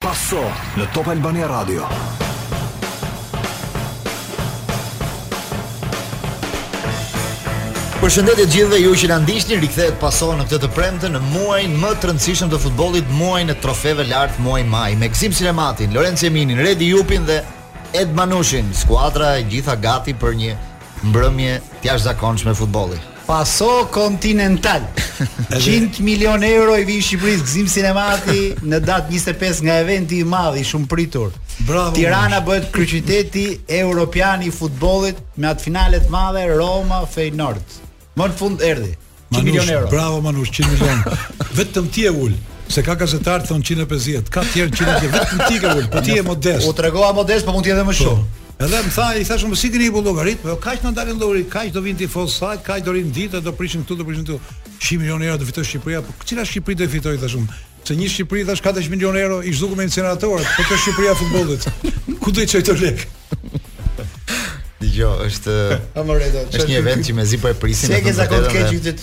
Paso në Top Albania Radio. Përshëndetje të gjithëve ju që na ndiqni, rikthehet paso në këtë të premte në muajin më të rëndësishëm të futbollit, muajin e trofeve lart, muaj maj. Me Gzim Sinematin, Lorenc Eminin, Redi Jupin dhe Ed Manushin, skuadra e gjitha gati për një mbrëmje të jashtëzakonshme futbolli. Paso Continental. Qind milionë euro i vijnë Shqipërisë Gzim Sinemati në datë 25 nga eventi i madh i shumëpritur. Bravo. Tirana bëhet kryeqyteti europian i futbollit me atë finale të madhe Roma Feyenoord. Më në fund erdhi. 100 milionë euro. Bravo Manush, 100 milionë. Vetëm ti e ul. Se ka gazetar thon 150, ka tjerë 150, vetëm ti ke ul, po ti je modest. U tregova modest, po mund të jetë edhe më po, shumë. Edhe më tha, i thashë, më si keni bu llogaritë, po kaq na dalin llogaritë, kaq do vinë tifozë sajtë, kaq do rrinë ditë, do prishin këtu, do prishin këtu. 100 milion euro do fitojë Shqipëria, po cila Shqipëri do fitojë, thashë unë. Se një Shqipëri thash 400 milion euro i zhduku me inceneratorë, po te Shqipëria e futbollit. Ku do i çojë këto lekë? Jo, është Amore, është një event që mezi po e prisin. Se ke zakon të keq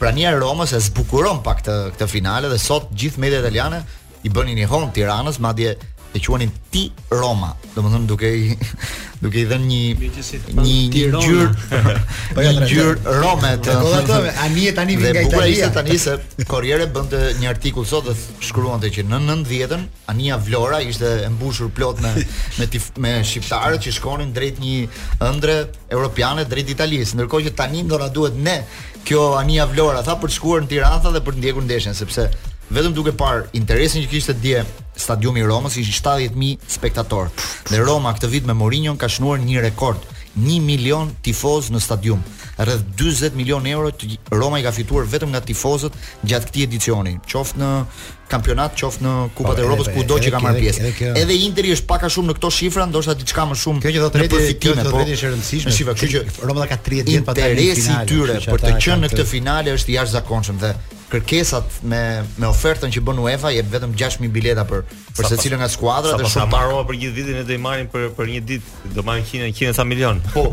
prania e Romës e zbukuron pak këtë këtë finale dhe sot gjithë media italiane i bënin jehonë Tiranës, madje e quanin Ti Roma, domethënë duke i duke i dhënë një një ngjyrë po ja ngjyrë Rome të domethënë ani e tani vjen nga Italia. Ishte tani se Corriere bënte një artikull sot dhe shkruante që në 90-ën anija Vlora ishte e mbushur plot me me tif, me shqiptarët që shkonin drejt një ëndrre europiane drejt Italisë, ndërkohë që tani do na duhet ne kjo anija Vlora tha për të shkuar në Tiranë tha dhe për të ndjekur ndeshjen sepse vetëm duke parë interesin që kishte dje stadiumi i Romës ishin 70000 spektatorë. Dhe Roma këtë vit me Mourinho ka shënuar një rekord, 1 milion tifozë në stadium. Rreth 40 milionë euro që Roma i ka fituar vetëm nga tifozët gjatë këtij edicioni, qoftë në kampionat, qoftë në Kupat e po, Europës kudo që ka marrë pjesë. Edhe Interi është pak a shumë në këto shifra, ndoshta diçka më shumë. Kjo që thotë vetë kjo që thotë po, vetë është e rëndësishme. Shifra, kjo që Roma ka 30 vjet pa dalë në finale. Interesi i tyre për të qenë në këtë finale është i jashtëzakonshëm dhe kërkesat me me ofertën që bën UEFA jep vetëm 6000 bileta për për secilën nga skuadrat dhe shumë para për gjithë vitin e do i marrin për për një ditë do marrin 100 100 sa milion. Po,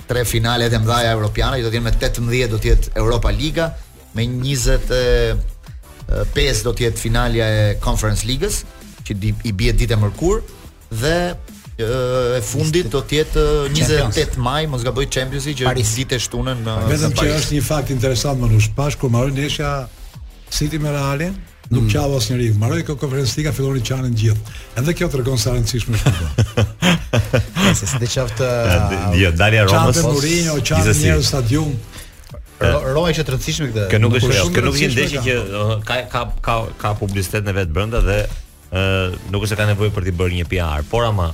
tre finale të mëdha europiane që do të jenë me 18 do të jetë Europa Liga, me 25 do të jetë finalja e Conference Ligës, që di, i bie ditë e mërkur dhe e, e fundit do të jetë 28 maj, mos gaboj Champions League që është ditë e shtunën në Paris. Vetëm që është një fakt interesant Manush, pas kur mbaroi ndeshja City me Realin, Nuk qau asnjëri, mbaroi kjo Konferencë Liga filluan të qanin gjithë. Edhe kjo tregon sa e rëndësishme është futbolli. Se si të qoftë jo, dalja e Romës. Qanë Mourinho, qanë në stadium. Roma është e rëndësishme këtë. Kjo nuk është, kjo nuk është ndeshje që ka ka ka ka publicitet në vetë brenda dhe ë nuk është se ka nevojë për të bërë një PR, por ama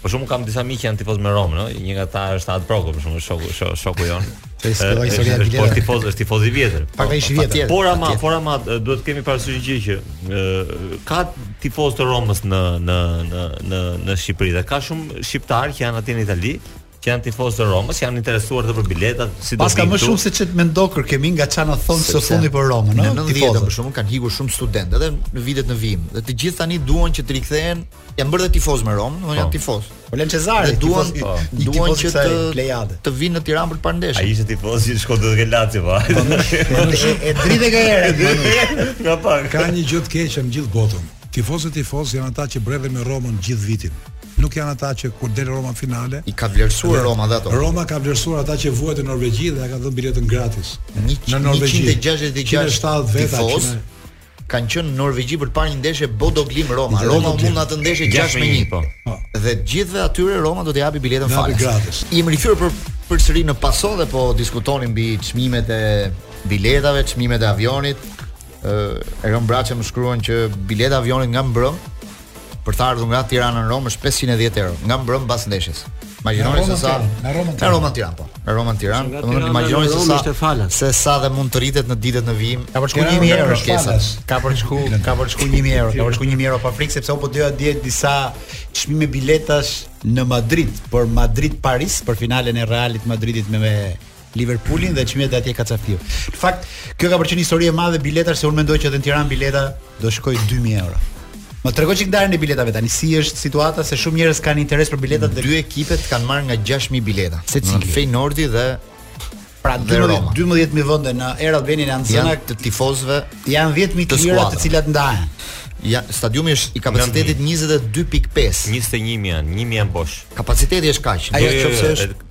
Për shembull kam disa miq janë tifoz me Romën, no? një nga ta është Ad Proko, për shembull shoku, shoku, shoku jonë. Të shkruaj së rrëtë vjetër. Por tifoz, është tifoz i vjetër. Pa ka ishë vjetër. Por ama, por ama, duhet kemi parasysh një gjë që ka tifoz të Romës në, në, në, në, në Shqipëri dhe ka shumë shqiptarë që janë atje në Itali, që janë tifozë të Romës, janë interesuar për biletat, si do Paska më shumë se ç'e mendon, kur kemi nga ç'na thonë së fundi për Romën, no? Në 90 për shkak se kanë ikur shumë studentë edhe në vitet në vijim. Dhe të gjithë tani duan që të rikthehen Janë bërë dhe tifozë me Romën, domethënë janë po. tifoz. Olen Cezari, duan i po. duan që të plejade. Të vijnë në Tiranë për të parë ndeshjen. Ai ishte tifoz që shkon te Lazio, po. po e dritë ka herë. Nga pak. Ka një gjë të keqe në gjithë botën. Tifozët tifozë janë ata që bredhin me Romën gjithë vitin. Nuk janë ata që kur del Roma finale, i ka vlerësuar Roma dhe ato. Roma ka vlerësuar ata që vuajtën në Norvegji dhe ia ka dhënë biletën gratis. Në Norvegji 166 veta tifozë. kanë qenë në Norvegji për të parë një ndeshje Bodo Glimt Roma. Roma u mund në atë ndeshje 6 me 1. Po. po. Dhe të gjithëve atyre Roma do t'i japi biletën falas. Jemi rikthyer përsëri në paso dhe po diskutonim mbi çmimet e biletave, çmimet e avionit. Ë, Erion Braçe më shkruan që bileta e avionit nga mbrëm për të ardhur nga Tirana në Romë është 510 euro, nga mbrëm pas ndeshjes. Imagjinoni se sa në Romë në Romë Tiranë po. Në Romë Tiranë, domethënë imagjinoni se sa se sa do mund të rritet në ditët në vijim. Ka për shku 1000 euro shkesa. Ka për shku, ka për shku 1000 euro, ka për shku 1000 euro pa frikë sepse unë po lexoja dje disa çmime biletash në Madrid, për Madrid Paris, për finalen e Realit Madridit me Liverpoolin dhe çmimet atje ka ca fiu. Në fakt, kjo ka për qenë histori e madhe biletash se unë mendoj që edhe në Tiranë bileta do shkojë 2000 euro. Më trego çik ndarjen e biletave tani, si është situata se shumë njerëz kanë interes për biletat dhe dy ekipet kanë marrë nga 6000 bileta. Secili, Feynordi dhe pra 12 12000 vende në Air Albania janë zona të tifozëve, janë 10000 të lira të cilat ndahen. Ja, stadiumi është i kapacitetit 22.5. 21000 janë, 1000 janë bosh. Kapaciteti është kaq. Ajo qoftë se është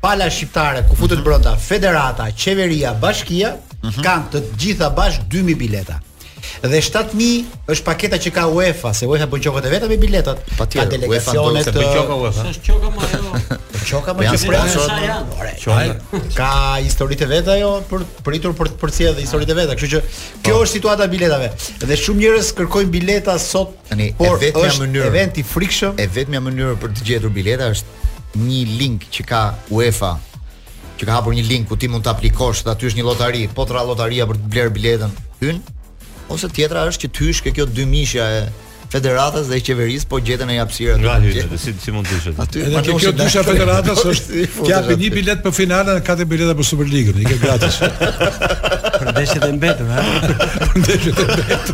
pala shqiptare ku futet mhm. brenda federata, qeveria, bashkia mhm. kanë të gjitha bashkë 2000 bileta. Dhe 7000 është paketa që ka UEFA, se UEFA bën qokat e veta me biletat. Po ka delegacionet të bën qoka UEFA. Është qoka më ajo. Qoka më që presa Ka historitë e veta ajo për të pritur për të përcjellë dhe historitë e veta, kështu që kjo është situata e biletave. Dhe shumë njerëz kërkojnë bileta sot Tani e Por vetmja është mënyrë event i frikshëm. e vetmja mënyrë për të gjetur bileta është një link që ka UEFA që ka hapur një link ku ti mund të aplikosh dhe aty është një lotari, po të ra lotaria për të blerë biletën, hyn. Ose tjetra është që të hysh ke kjo dy mishja e federatës dhe e qeverisë, po gjetën hapësira. Nga aty, hyjnë, gje- si si mund të ishte. Aty Edhe kjo, kjo dysha e federatës është të japin një biletë për finalen dhe katër bileta për Superligën, i ke gratis. Për ndeshjet e mbetura, ha.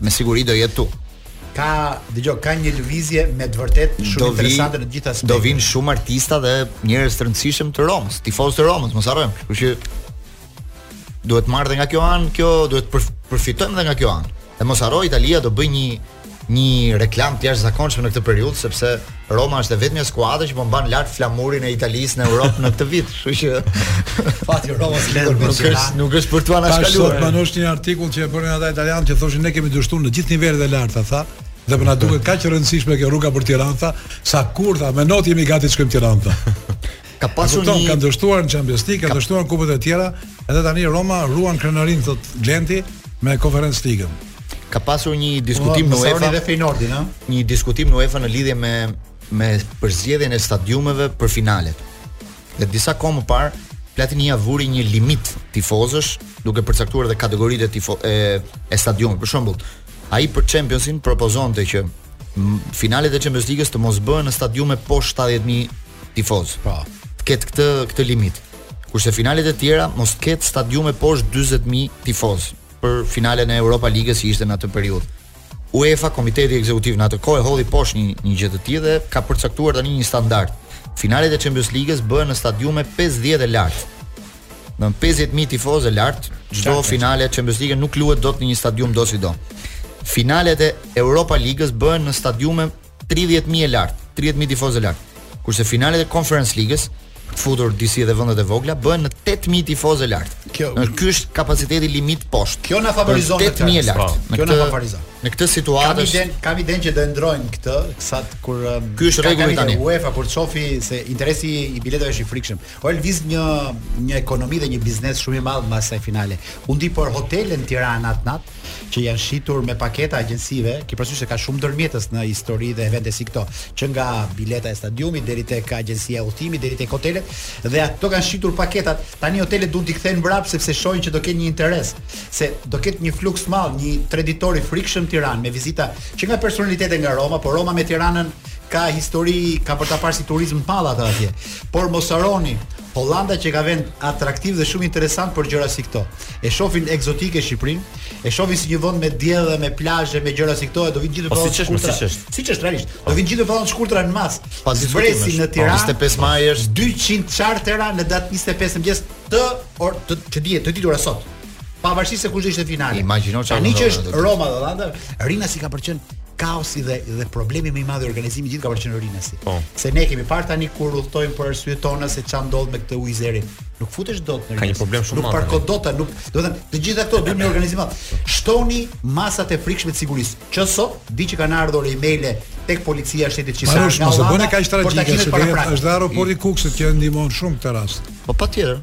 me siguri do jetë tu. Ka, dëgjoj, ka një lëvizje me të vërtetë shumë interesante në të gjitha aspektet. Do vinë shumë artista dhe njerëz të rëndësishëm të Romës, tifozë të Romës, mos harrojmë. Kështu që duhet marrë dhe nga kjo anë, duhet të përfitojmë dhe nga kjo anë. Dhe mos harro Italia do bëjë një një reklamë të jashtëzakonshme në këtë periudhë sepse Roma është e vetmja skuadër që po mban lart flamurin e Italisë në Europë në këtë vit, kështu që fati i Romës lidhet me Nuk është nuk është për t'u anashkaluar. Pashë një artikull që e bënë ata italianë që thoshin ne kemi dështuar në gjithë nivelet e larta, tha, dhe po na duket kaq e rëndësishme kjo rruga për Tiranë, tha, sa kur tha, me not jemi gati të shkojmë Tiranë. Ka pasur një ka dështuar në Champions League, ka dështuar kupat e tjera, edhe tani Roma ruan krenarinë thotë Glenti me Conference League. Ka pasur një diskutim po, në UEFA dhe Feyenoordin, ha? Një diskutim në UEFA në lidhje me me përzgjedhjen e stadiumeve për finalet. Dhe disa kohë më parë Platinia vuri një limit tifozësh, duke përcaktuar edhe kategoritë e tifo e, e stadiumit. Për shembull, ai për Championsin propozonte që finalet e Champions League-s të mos bëhen në stadiume poshtë 70000 tifozë. Po. Të ketë këtë këtë limit. Kurse finalet e tjera mos të ketë stadiume poshtë 40000 tifozë për finalen e Europa Ligës që ishte në atë periudhë. UEFA, Komiteti Ekzekutiv në atë kohë e hodhi poshtë një një gjë të tillë dhe ka përcaktuar tani një standard. Finalet e Champions Ligës bëhen në stadiume 50 e lart. Në 50000 tifozë e lart, çdo Qartë, finale e Champions Ligës nuk luhet dot në një stadium dosido. Finalet e Europa Ligës bëhen në stadiume 30 mijë e lart, 30 mijë tifozë e lart. Kurse finalet e Conference Ligës, për të futur disi edhe vendet e vogla, bëhen në 8000 tifozë e lart. Kjo, ky është kapaciteti limit poshtë. Kjo na favorizon 8000 e lart. Po, kjo na favorizon. Në këtë situatë kam idenë, kam idenë që do e ndërrojnë këtë, sa kur um, ky është rregulli tani. UEFA kur ç'sheh se interesi i biletave është i frikshëm. Po lviz një një ekonomi dhe një biznes shumë i madh mbas asaj finale. Unë di për hotele në Tiranë atë natë, që janë shitur me paketa agjencive, ke parasysh se ka shumë ndërmjetës në histori dhe evente si këto, që nga bileta e stadiumit deri tek agjencia e udhëtimit deri tek hotelet dhe ato kanë shitur paketat. Tani hotelet duhet t'i kthejnë mbrapsht sepse shohin që do ketë një interes, se do ketë një fluks të madh, një treditor i frikshëm Tiranë me vizita që nga personalitete nga Roma, por Roma me Tiranën ka histori, ka për ta parë si turizëm të madh ata atje. Por mos harroni, Holanda që ka vend atraktiv dhe shumë interesant për gjëra si këto. E shohin ekzotike Shqipërinë, e shohin si një vend me diell dhe me plazhe, me gjëra si këto, do vijnë gjithë me pantallona. Po, siç është, siç është. Siç është realisht. Do po. vijnë gjithë me pantallona shkurtra në masë. Pasdreke në, po, Tiranë. 25 maj është 200 chartera në datë 25 mëngjes të orë të të ditës, të ditura sot. Pavarësisht se kush do ishte finale. Imagjino çfarë. Tani që është Roma dhe Holanda, Rinasi ka për t'qenë kaosi dhe dhe problemi më i madh i organizimit gjithë ka për t'qenë Rinasi. Po. Se ne kemi parë tani kur udhtojmë për arsye tona se çfarë ndodh me këtë Wizz Air-in. Nuk futesh dot në Rinas. Ka një problem shumë të madh. Nuk parkon dot, nuk, domethënë, të gjitha këto duhet një organizim. Shtoni masat e frikshme të sigurisë. Që sot di që kanë ardhur emaile tek policia e shtetit që sa. Manush, mos e bëni kaq tragjike, është dhe aeroporti i Kukësit që ndihmon shumë në këtë rast. Po patjetër.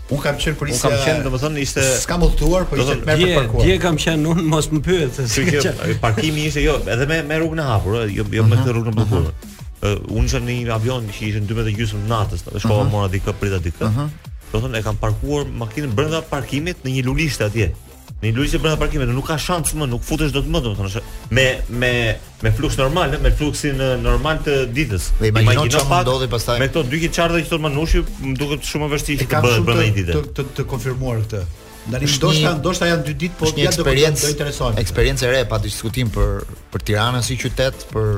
Un kam qenë për ishte. Un kam qenë, domethënë ishte s'kam udhëtuar, po ishte tmerr për parkuar. Dje kam qenë un mos më pyet se si që parkimi ishte jo, edhe me me rrugën e hapur, jo jo me këtë rrugën e bllokuar. Ë un isha në një avion që ishte 12 e gjysmë natës, dhe shkova mora dikë prita dikë. Domethënë e kam parkuar makinën brenda parkimit në një lulishte atje. Një lulishte brenda parkimit, nuk ka shans më, nuk futesh dot më, domethënë është me me me fluks normal, me fluksin normal të ditës. Dhe imagjino çfarë mund të ndodhi pastaj. Me këto dyqind chartera që thotë Manushi, më duket shumë e vështirë që të bëhet brenda një dite. Të të konfirmuar këtë. Ndaj ndoshta ndoshta janë dy ditë, por ja do të do interesant. Eksperiencë e re pa diskutim për për Tiranën si qytet, për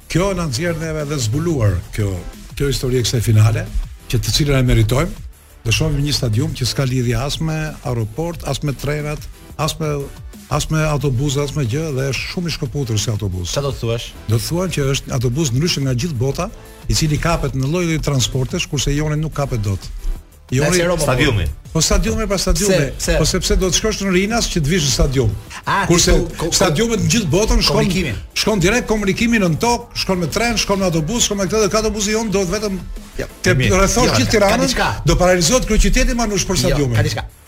Kjo na nxjerr neve dhe zbuluar kjo kjo histori e kësaj finale, që të cilën e meritojmë. Do shohim një stadium që s'ka lidhje as me aeroport, as me trenat, as me as me autobuz, as me gjë dhe është shumë i shkëputur si autobuz. Çfarë do të thuash? Do të thuash që është autobuz ndryshe nga gjithë bota, i cili kapet në lloj-lloj transportesh, kurse joni nuk kapet dot. Jo, joni, po. stadiumi. Po stadiumi pra stadiumi. Po sepse duhet të shkosh në Rinas që të vish në stadium. A, Kurse stadiumet në gjithë botën shkon shkon direkt komunikimi nën tokë, shkon me tren, shkon me autobus, shkon me këtë dhe autobuzi jonë do vetëm të rrethosh gjithë Tiranën. Do paralizohet kryeqyteti Manush për stadiumin. Jo,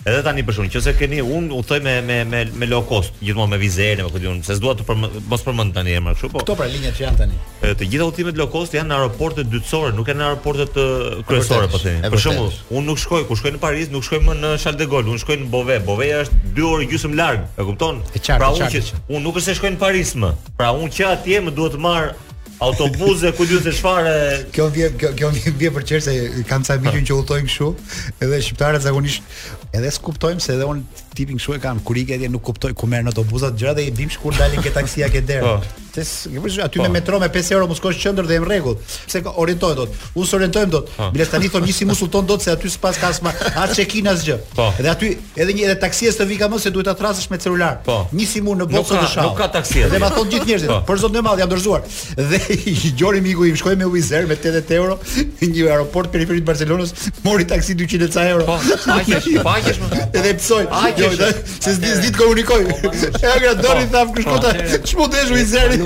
Edhe tani për shkak nëse keni un udhëtoj me me me me low cost, gjithmonë me Wizz Air, me ku di un, se s'dua të përm, mos përmend tani emra kështu, po. Kto pra linjat që janë tani. Të gjitha udhëtimet low cost janë në aeroporte dytësore, nuk janë në aeroportet kryesore po themi. Për shembull, un nuk shkoj, kur shkoj në Paris, nuk shkoj më në Charles de Gaulle, un shkoj në Beauvais. Beauvais është 2 orë e gjysmë larg, e kupton? Pra un që un nuk është se shkoj në Paris më. Pra un që atje më duhet të marr autobuze, ku di un se çfarë. Kjo vje kjo kjo vje për sherr se kam ca miq që udhtojnë kështu, edhe shqiptarët zakonisht edhe s'kuptojnë se edhe un tipin kështu e kam, kur iki atje nuk kuptoj ku merren autobuzat, gjëra dhe i bim shkurt dalim ke taksia ke dera. Po. Tek e vë re aty me po. metro me 5 euro mund të shkosh në qendër dhe në rregull. Po s'orientohesh dot. Unë s'orientohem dot. Po. Bile tani thon një si mu s'udhëton dot se aty s'paska as ma, as check-in asgjë. Po. Dhe aty Edhe një edhe taksia s'të vika më se duhet ta thërrasësh me celular. Po. Një simur në botë të shau. Nuk ka taksi. Dhe ma thon gjithë njerëzit, po. për zot në madh jam dorzuar. Dhe i gjori miku im shkoi me Wizz Air me 80 euro në një aeroport periferi të Barcelonës, mori taksi 200 ca euro. Po, paqesh, paqesh më. Edhe psoi. Jo, se s'di s'di të komunikoj. Ja gra doni po, tham kush po, kota. Ç'po desh Wizz Air?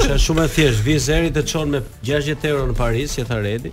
Është shumë e thjeshtë. Wizz Air të çon me 60 euro në Paris, si tha Redi.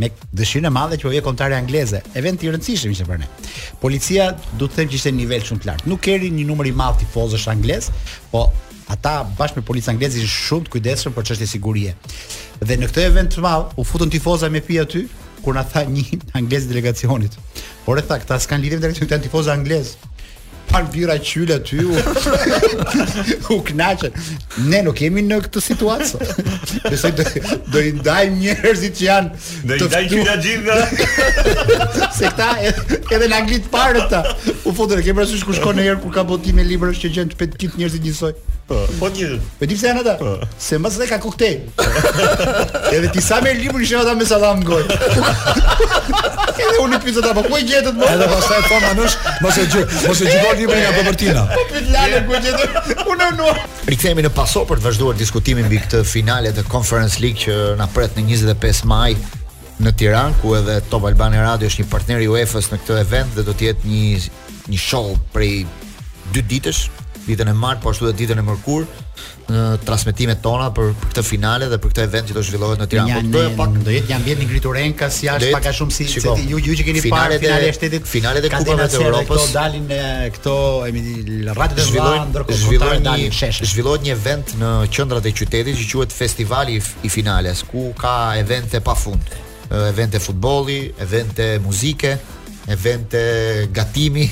me dëshirën e madhe që po vjen kombëtarja angleze, event i rëndësishëm ishte për ne. Policia do të them që ishte në nivel shumë të lartë. Nuk erdhi një numër i madh tifozësh anglez, po ata bashkë me policë anglez ishin shumë të kujdesshëm për çështje sigurie. Dhe në këtë event të madh u futën tifozat me pi aty kur na tha një anglez i delegacionit. Po ore tha, këta s'kan lidhje me delegacionin, këta janë tifozë anglez. Pan birra qyl aty u, u knaqën. Ne nuk jemi në këtë situatë. sot. Besoj do, do i ndaj njerëzit që janë Do i ndaj qylaxhinjtë nga se këta edhe, edhe në Angli të parë këta. U futën, e ke parasysh kur shkon ndonjëherë kur ka botime librash që gjen të njëjtit njerëzit njësoj. Po gjithë. E di pse janë ata? Se mbas ka koktejl. Edhe ti sa me librin shef ata me sallam në gojë. Edhe unë pyes ata, po ku e gjetët mo? Edhe pastaj po manush, mos e gjy, mos e gjyko librin nga kopertina. Po pyet Lale ku e gjetët? Unë unë. Rikthehemi në Pasvon për të vazhduar diskutimin mbi këtë finale të Conference League që na pret në 25 maj në Tiranë, ku edhe Top Albania Radio është një partner i UEFA-s në këtë event dhe do të jetë një një show prej dy ditësh, ditën e martë, po ashtu edhe ditën e mërkurë. në transmetimet tona për këtë finale dhe për këtë event që do zhvillohet në Tiranë. Po do ja pak do jetë një ambient i ngritur enkas jashtë pak a shumë siç e dini ju ju që keni parë finale e shtetit, finale të kupave të Evropës. Këto dalin në këto emiratet të zhvillohen ndërkohë zhvillohen dalin shesh. Zhvillohet një event në qendrat e qytetit që quhet Festivali i finales ku ka evente pafund. evente futbolli, evente muzike, evente gatimi,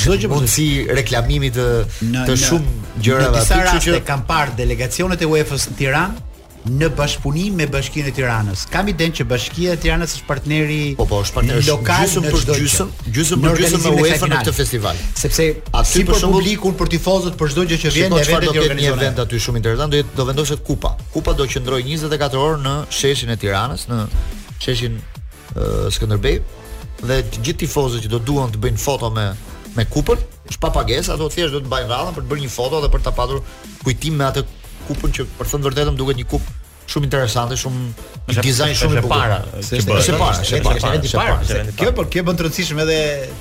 çdo gjë mundësi reklamimi të në, të shumë gjërave. Në disa raste që... kam parë delegacionet e UEFA-s në Tiranë në bashkëpunim me Bashkinë e Tiranës. Kam idenë që Bashkia e Tiranës është partneri po, po, është partneri lokal në çdo gjë. gjysmë për gjysmë me UEFA në këtë festival. Sepse aty si për publikun, për tifozët, për çdo gjë që vjen, ne vetë do të ketë një event aty shumë interesant, do jetë do vendoset kupa. Kupa do qëndrojë 24 orë në sheshin e Tiranës, në sheshin uh, Skënderbej dhe të gjithë tifozët që do duan të bëjnë foto me me kupën, është pa pagesë, ato thjesht do të mbajnë radhën për të bërë një foto dhe për ta patur kujtim me atë kupën që për të thënë të vërtetën duket një kupë Shumë interesante, shumë një dizajn shumë i bukur. Para, se është e para, është e para, është e para. Është e para. Kjo por kjo bën të rëndësishëm edhe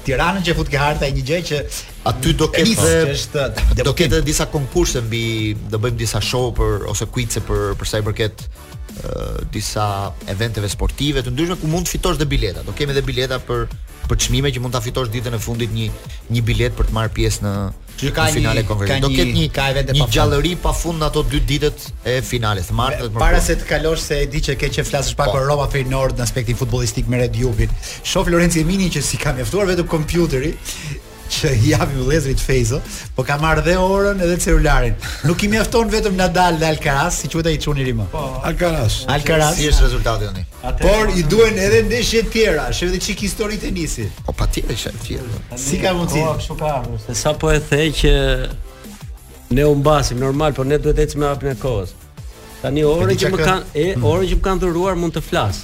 Tiranën që fut ke harta një gjë që aty do ketë se është do ketë edhe disa konkurse mbi do bëjmë disa show ose quiz-e për për sa i përket disa eventeve sportive të ndryshme ku mund të fitosh dhe bileta. Do kemi edhe bileta për për çmime që mund ta fitosh ditën e fundit një një bilet për të marrë pjesë në Që ka një finale Conference. Do ketë një ka evente pafund. Një gjallëri pa fund në ato dy ditët e finales, martë dhe mërkurë. Para se të kalosh se e di që ke të flasësh pak po. për Roma Feyenoord në aspektin futbollistik me Redi Jupin. Shof Lorenc Emini që s'i ka mjaftuar vetëm kompjuteri që i japim vëllezrit Fejzo, po ka marrë dhe orën edhe celularin. Nuk i mjafton vetëm Nadal dhe Alcaraz, si quhet ai çuni i ri ma. Po, Alcaraz. Alcaraz. Si është rezultati tani? Por i duhen edhe ndeshje të tjera, sheh edhe çik histori tenisi. Po patjetër që të tjera. Si ka mundësi? Po kështu ka ardhur. Se sapo e the që ne humbasim normal, por ne duhet të ecim me hapin e kohës. Tani orën që më kanë, e hmm. orën që më kanë dhuruar mund të flas.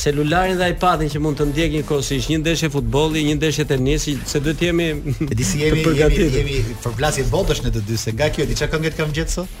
Celularin dhe iPadin që mund të ndjek njëkohësisht, një ndeshje futbolli, një ndeshje tenisi, se duhet të jemi të përgatitur jemi, jemi përplasje botësh në të dy se nga kjo diçka këngë të kam gjetë sot.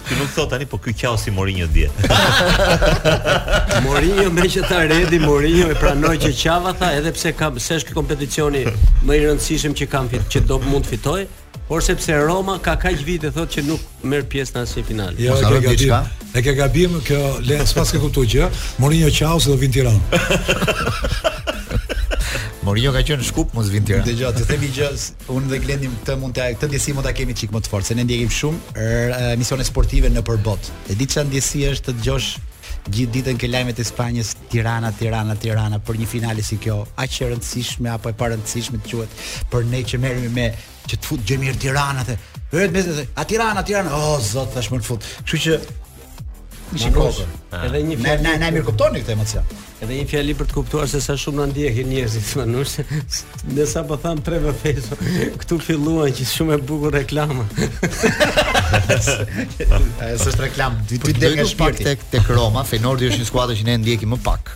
Ti nuk thot tani, po ky qau si Mourinho dje. Mourinho me që tha Redi, Mourinho e pranoi që qava tha, edhe pse s'ka se është kompeticioni më i rëndësishëm që kam fit, që do mund të fitoj, por sepse Roma ka kaq vite thotë që nuk merr pjesë në asnjë finale. Jo, e ke gabim. E ke gabim kjo le se pas ke kuptuar gjë. Mourinho qau se do vij në Tiranë. Mourinho ka qenë në Shkup, por s'vjen Tiranë. Dëgjo, të them një gjë, Unë dhe Glendi këtë mund të këtë ndjesi mund ta kemi çik më të fortë, se ne ndjekim shumë emisione sportive nëpër botë. E di çar ndjesie është të dëgjosh gjithë ditën ke lajmet e Spanjës, Tirana, Tirana, Tirana për një finale si kjo, a është e rëndësishme apo e parëndësishme të quhet, për ne që merremi me që të fut Gjemir Tirana the. Vetëm a Tirana, Tirana, o oh, zot, tash më fut. Kështu që Shikosh, ah. edhe një fjalë. Na na mirëkuptoni këtë emocion. Edhe një fjalë për të kuptuar se sa shumë na ndjekin njerëzit më nush. Ne sapo thamë Tre V Fashion. Ktu filluan që shumë e bukur reklama. Ai është reklam. Ti ti del nga shpirti tek tek Roma, Feyenoordi është një skuadër që ne ndjekim më pak.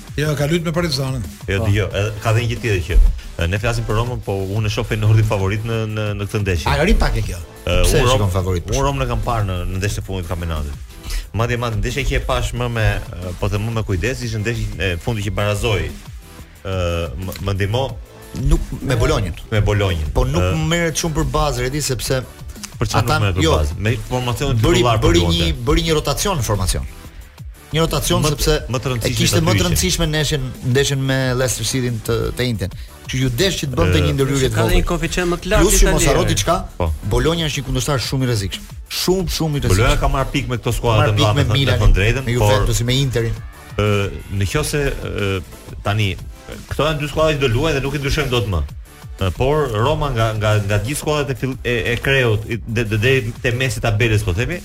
Jo, ka luajtur me Partizanin. Jo, po. dëgjo, edhe ka dhënë një tjetër që ne flasim për Romën, po unë e shoh Feyenoordin favorit në në në këtë ndeshje. A ri pak e kjo. Pse e shikon favorit? Unë Romën e kam parë në në ndeshjen e fundit të kampionatit. Madje madje ndeshja që e pashë më me po të më me kujdes ishte ndeshja e fundit që barazoi. Ë më ndihmo nuk me Bolonjën. Me Bolonjën. Po nuk merret shumë për bazë, e di sepse për çfarë nuk merret për jo, bazë. Me formacionin titullar bëri një bëri një rotacion në formacion. një rotacion më, sepse më të rëndësishme kishte më të rëndësishme ndeshjen ndeshjen me Leicester City të të njëjtën. Që ju desh që të bënte një ndërhyrje të vogël. Ka një koeficient më të lartë. Plus mos harro diçka. Po. Bologna është një kundërshtar shumë i rrezikshëm. Shumë shumë i rrezikshëm. Bologna ka marr pikë me këto skuadra të mëdha me Milan, me të drejtë, me Juventus, por... me Interin. Ë, në qoftë se tani këto janë dy skuadra që do luajnë dhe nuk i gjykojmë dot më. Por Roma nga nga nga gjithë skuadrat e e, e kreut deri te mesi tabelës po themi,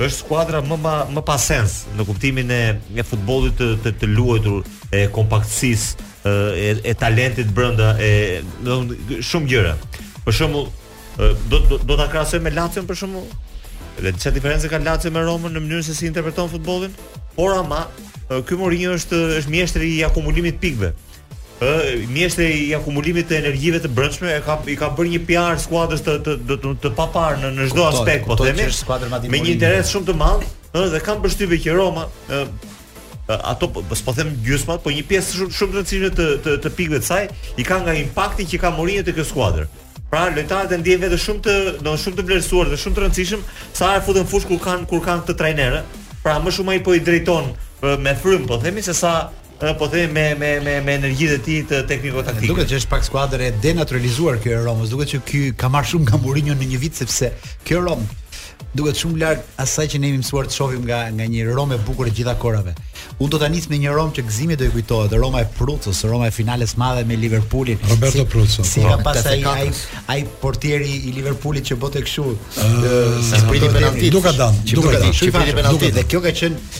është skuadra më ma, më pa sens në kuptimin e e futbollit të të, të luajtur, e kompaktësisë, e, e talentit brenda, e do shumë gjëra. Për shembull, do do, do ta krahasoj me Lazion për shembull. Dhe çfarë diference ka Lazio me Romën në mënyrën se si interpreton futbollin? Por ama, ky Mourinho është është mjeshtri i akumulimit të pikëve. ë mjeshtër i akumulimit të energjive të brendshme e ka i ka bërë një PR skuadrës të të të, të, të paparë në në çdo aspekt po themi me një interes shumë të madh ë dhe kam përshtypje që Roma ë ato po, po s'po them gjysmën, po një pjesë shumë shumë rëndësishme të të, të pikëve të saj i ka nga impakti që ka Mourinho te kjo skuadër. Pra lojtarët e ndjejnë veten shumë të, do shumë të vlerësuar dhe shumë të rëndësishëm sa herë futen në fushë kur kanë kur kanë këtë trajner. Pra më shumë ai po i drejton me frymë, po themi se sa Ë po themi me me me me energjitë e tij të tekniko-taktike. Duket që është pak skuadër e denaturalizuar kjo e Romës. Duket që ky ka marrë shumë nga Mourinho në një vit sepse kjo Romë duket shumë larg asaj që ne jemi mësuar të shohim nga nga një Romë e bukur e gjitha kohërave. Unë do ta nis me një Romë që Gëzimit do i kujtohet, Roma e Pruzzos, Roma e finales së madhe me Liverpoolin. Roberto Pruzzo. Si ka po, pas ai ai ai portieri i Liverpoolit që bënte kështu. Sa priti penalti. Duckadam, Duckadam. Çfarë penalti? Dhe kjo ka qenë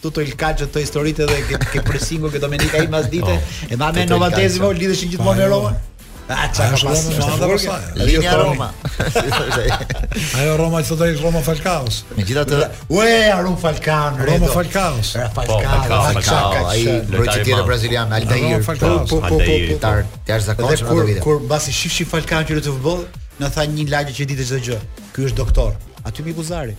Tutto il calcio të historitë edhe ke, ke presingu ke Domenica In masdite oh, edhe me Novantesimo lidheshin gjithmonë me Romën. A ça ka pas shumë të vërsa Linja Roma Ajo Roma që të Roma e Falcaos. Megjithatë, Ue, Arum Falcao, Roma e Falcaos, Roma e Falcaos, Falcao. Ai mbrojtësi tjetër brazilian Aldair, Roma e Falcaos, po, po, po, Aldair Tar, të jashtëzakonshëm ato vite. Kur mbasi shifshim Falcaon që lunte futboll, na tha një i lagjes që dinte çdo gjë. Ky është doktor Aty mi guzari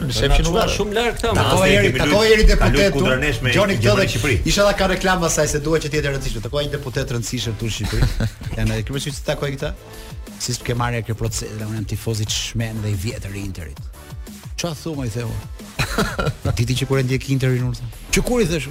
Ne s'kemi qenë shumë larg këta. Takoj një herë, takoj një herë deputet. Kundër nesh me Gjoni këtë dhe Shqipëri. Isha dha ka reklama sa se dua që të jetë e rëndësishme. Takoj një deputet të rëndësishëm këtu në Shqipëri. Janë edhe këto që të takoj këta. Si e ke marrë këtë proces, unë jam tifoz i çmendur dhe i vjetër i Interit. Çfarë thua more i them? Ti ti që kur e ndjek Interin urtë. Që kur i thësh?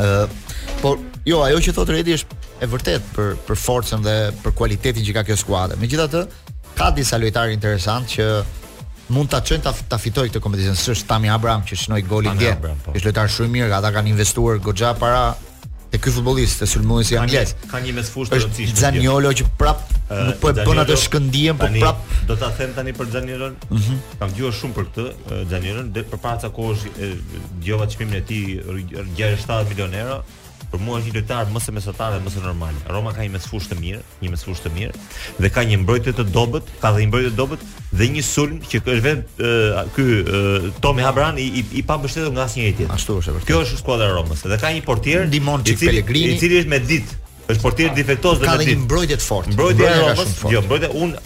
Ë, por jo, ajo që thotë Redi është e vërtetë për për forcën dhe për kualitetin që ka kjo skuadër. Megjithatë, ka disa lojtarë interesantë që mund ta çojnë ta, ta fitojë këtë kompeticion. Është Tami Abraham që shënoi golin Tami dje. Abraham, po. Është lojtar shumë i mirë, ata kanë investuar goxha para te ky futbollist te sulmuesi anglez. Ka një mesfushë të rëndësishme. Zaniolo që prap nuk po e bën atë shkëndijën, po prap do ta them tani për Zaniolo. Mm -hmm. Kam dëgjuar shumë për këtë Zaniolo, dhe përpara ca kohësh dëgjova çmimin e tij 67 milionë euro. Për mua është një lojtar më se mesatar, më se normal. Roma ka një mesfushë të mirë. një mesfushë të mirë dhe ka një mbrojtje të dobët, ka dhe një mbrojtje të dobët dhe një sulm që është vetë ky Tammy Abraham i i, i pambështetur nga asnjëri tjetër. Ashtu është vërtet. Kjo është skuadra e Romës dhe ka një portier Dimon i cili i cili është me ditë. Është portier difektoz dhe me ditë. Ka një mbrojtje të fortë. Mbrojtja e Romës, jo, mbrojtja un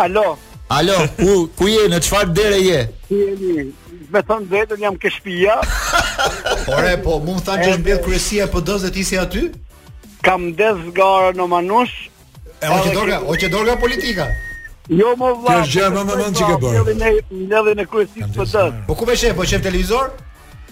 Alo. Alo, ku ku je? Në çfarë dere je? Jemi. Me thënë drejtën jam ke shtëpia. Ore, po më kanë thënë që është mbledh kryesia e PD-s dhe ti s'je aty? Kam ndez zgarën Manush. E hoqe dorë nga, hoqe dorë nga politika. Jo më vla. Kjo është gjëja më e mirë që ke bërë. Në në kryesisë PD-s. Po ku e more vesh e po sheh televizor?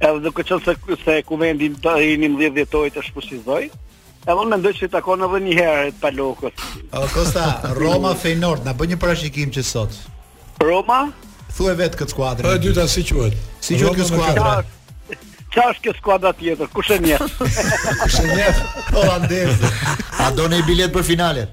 Edhe duke qenë se se kuvendi i 11 dhjetorit është fuqishëm, edhe unë mendoj se i takon edhe një herë Palokës. O Kosta, Roma Feyenoord na bëj një parashikim që sot. Roma thuaj vetë këtë skuadër. Po e dyta si quhet? Si quhet kjo skuadra? Ça është kjo skuadra tjetër? Kush e njeh? Kush e njeh? Holandeze. A doni biletë për finalen?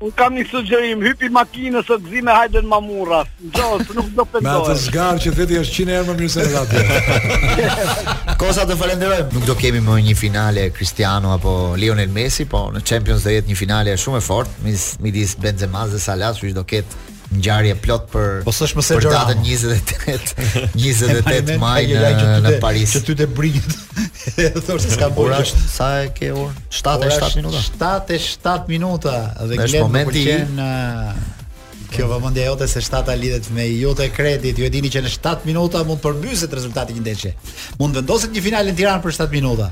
Unë kam një sugjerim, hypi makinës së Gëzimit e hajde n'Mamurras. Jo, se nuk do pendohesh. Me atë zgarë që ke ti është njëqind herë më mirë se në radio. Kosta të falenderoj, nuk do kemi më një finale Cristiano apo Lionel Messi, po në Champions do jetë një finale shumë e fortë, midis Benzema dhe Salah, kush do ketë ngjarje plot për po s'është më datën 28 28 maj në, në Paris. Që ty të brigjet. Thosh se s'ka bërë. Ora është sa e ke orën? 7 e 7 minuta. 7 e 7 minuta dhe glen më pëlqen Kjo vëmendja jote se shtata lidhet me IuteCredit, ju e dini që në 7 minuta mund të përmbyset rezultati i një ndeshje. Mund vendoset një finale në Tiranë për 7 minuta.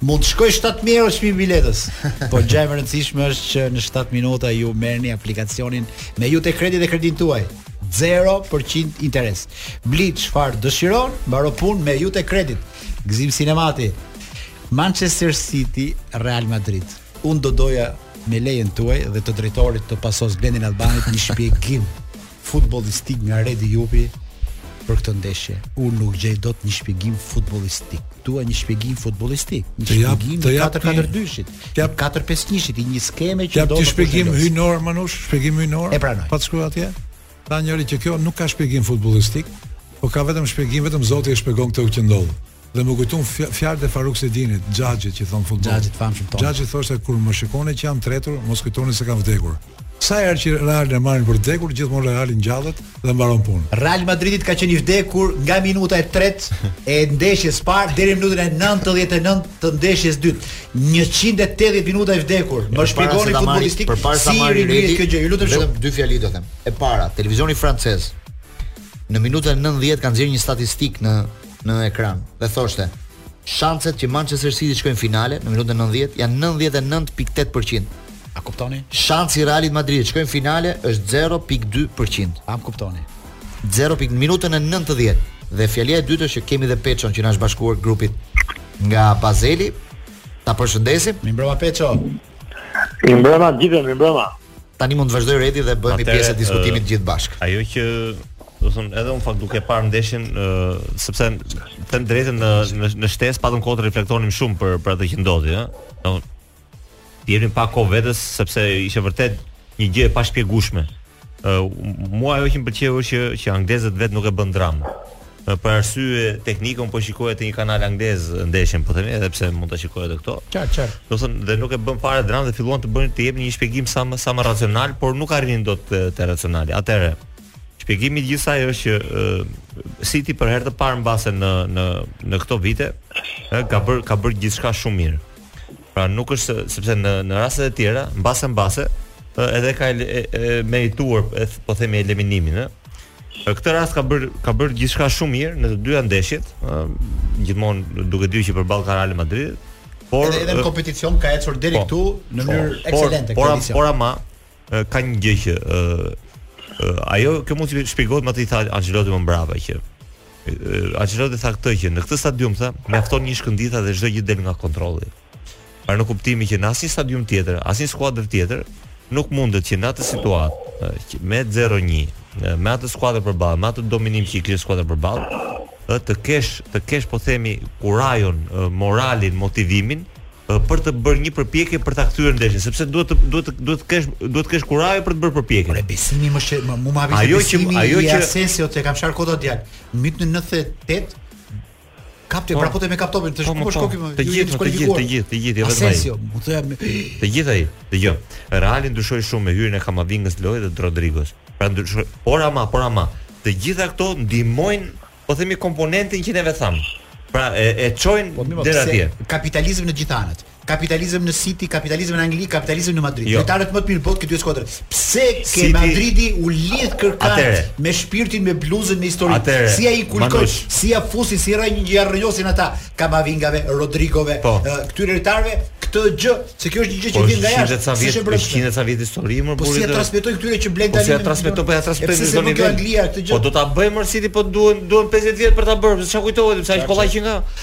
Mund të shkojë 7 mijë euro çmimi i biletës. Por gjëja më e rëndësishme është që në 7 minuta ju merrni aplikacionin MyIuteCredit dhe kredinë tuaj. 0% interes. Bli çfarë dëshiron, mbaro punë me IuteCredit. Gzim Sinemati. Manchester City Real Madrid. Unë do doja me lejen tuaj dhe të drejtorit të Pasos, Blendit e Albanit një shpjegim. futbollistik nga Redi Jupi për këtë ndeshje. Unë nuk gjej dot një shpjegim futbollistik. Dua një shpjegim futbollistik, një shpjegim të 4-4-2-shit, të 4-5-1-shit, një skeme që do ti. Shpjegim hyjnor Manush, shpjegim hyjnor. E pranoj. Pashë të shkruar atje. Tha njëri që kjo nuk ka shpjegim futbollistik, por ka vetëm shpjegim vetëm Zoti e shpjegon këtë që ndodh. Dhe më kujtun fjalët e Faruk Sejdinit, xhaxhit që thon futboll. Xhaxhit famshëm tonë. Xhaxhi thoshte kur më shikoni që jam tretur, mos kujtoni se kam vdekur. Sa herë që Realin e marrin për vdekur, gjithmonë Reali ngjallet dhe mbaron punën. Real Madridi ka qenë i vdekur nga minuta e tretë e ndeshjes parë deri në minutën e 99 të ndeshjes dytë. 180 minuta i vdekur. Më shpjegoni futbollistik përpara se marrin Real. Këtë gjë, ju lutem shumë. Vetëm dy fjali do them. E para, televizioni francez në minutën e 90 kanë nxjerrë një statistikë në në ekran dhe thoshte, Shanset që Manchester City të shkojë në finale në minutën e nëntëdhjetë janë nëntëdhjetë e nëntë pikë tetë për qind. A kuptoni? Shansi i Realit Madridit të shkojë në finale është zero pikë dy për qind. A më kuptoni? Zero pikë në minutën e nëntëdhjetë. Dhe fjalia e dytë është që kemi dhe Peçon që na është bashkuar grupit nga Bazeli. Ta përshëndesim. Mirëmbrëma Peço. Mirëmbrëma gjithë, mirëmbrëma. Tani mund të vazhdoj Redi dhe bëhemi pjesë e diskutimit të gjithë bashkë. Ajo që do thon edhe unë fakt duke parë ndeshjen uh, sepse them drejtën në në, në shtesë patëm kohë të reflektonim shumë për për atë që ndodhi ë do thon jepnim pak kohë vetes sepse ishte vërtet një gjë e pashpjegueshme uh, mua ajo që më pëlqeu është që që anglezët vet nuk e bënë dramë për arsye teknike un po shikoja te një kanal anglez ndeshjen po themi edhe pse mund ta shikoja edhe këtu. Qartë, qartë. Do thon dhe nuk e bënë fare dramë dhe filluan të bëjnë të jepnin një shpjegim sa më sa më racional, por nuk arrinin dot te, te racionalja. Atëherë, shpjegimi i gjithë kësaj është që uh, City për herë të parë mbase në në në këto vite uh, ka bër ka bër gjithçka shumë mirë. Pra nuk është sepse në në raste të tjera, mbase mbase, uh, edhe ka e, e, merituar, e, po themi eliminimin, ëh. Në këtë rast ka bër ka bër gjithçka shumë mirë në të dyja ndeshjet, ë gjithmonë duke ditur që përballë ka Real Madrid, por edhe, edhe në kompeticion ka ecur deri po, këtu në po, mënyrë po, ekselente por, kompeticion. Por ama ka një gjë që ë ajo kjo mund të shpjegohet me atë që tha Ancelotti më mbrapa që Ancelotti tha këtë që në këtë stadium tha mjafton një shkëndijë tha dhe çdo gjë del nga kontrolli. Pra në kuptimin që në asnjë stadium tjetër, asnjë skuadër tjetër nuk mundet që në atë situatë me 0-1, me atë skuadër përballë, me atë dominim që i kishte skuadra përballë, ë të kesh të kesh po themi kurajon, moralin, motivimin për të bërë një përpjekje për ta kthyer ndeshjen, sepse duhet të duhet të duhet të kesh duhet të kesh kurajo për të bërë përpjekjen. Por besimi më shë, më më hapi ajo që ajo që Asensio të kam shar kot o djal. Minutën 98 Kapte, po. pra po të me kap topin, të shkoj shkoj këtu. Të gjithë, të gjithë, të gjithë, të gjithë, vetëm ai. Mund të jam. Të gjithë ai. Dëgjo. Reali ndryshoi shumë me hyrjen e Kamavingës në lojë dhe Rodrigos. Pra ndryshoi, por ama, por ama. Të gjitha këto ndihmojnë, po themi komponentin që neve thamë. Pra e e çojnë po, deri atje. Kapitalizëm në gjithë anët. Kapitalizëm në City, kapitalizëm në Angli, kapitalizëm në Madrid. Jo. Lojtarët më të mirë botë këtu te skuadra. Pse ke City... Madridi u lidh kërkan me shpirtin, me bluzën, me historinë. Atere, si ia inkulkoi, si ja fusi, si rraj një jarrëjosin ata Kamavingave, Rodrigove, po. uh, këtyre lojtarëve këtë gjë, se kjo është një gjë që po, vjen nga jashtë. Po si është bërë? Kishte sa vjet histori më burrë. Po si ia transmeton këtyre që blen tani? Po si e transmetoi, po ja transmetoi në zonë Anglia këtë gjë. Po do ta bëjmë City, po duhen duhen 50 vjet për ta bërë. Sa kujtohet, sa ishte kollaj që nga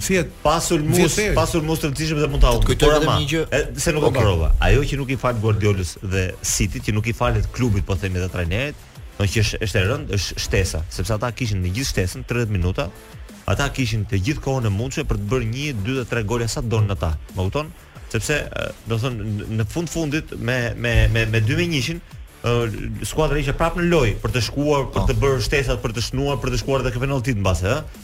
Thjesht pa sulmues, pa sulmues të rëndësishëm dhe mund ta humbë. Por ama, se nuk e mbarova. Ajo që nuk i fal Guardiolës dhe City, që nuk i falet klubit, po themi edhe trajnerit, do që është është e rëndë, është shtesa, sepse ata kishin me gjithë shtesën 30 minuta. Ata kishin të gjithë kohën e mundshme për të bërë 1, 2 dhe 3 gola sa donin ata. Më kupton? Sepse do të thonë në fund fundit me me me me 2 me 1-shin skuadra ishte prapë në lojë për të shkuar, për po. të bërë shtesat, për të shnuar, për të shkuar edhe te penalltitë mbase, ëh.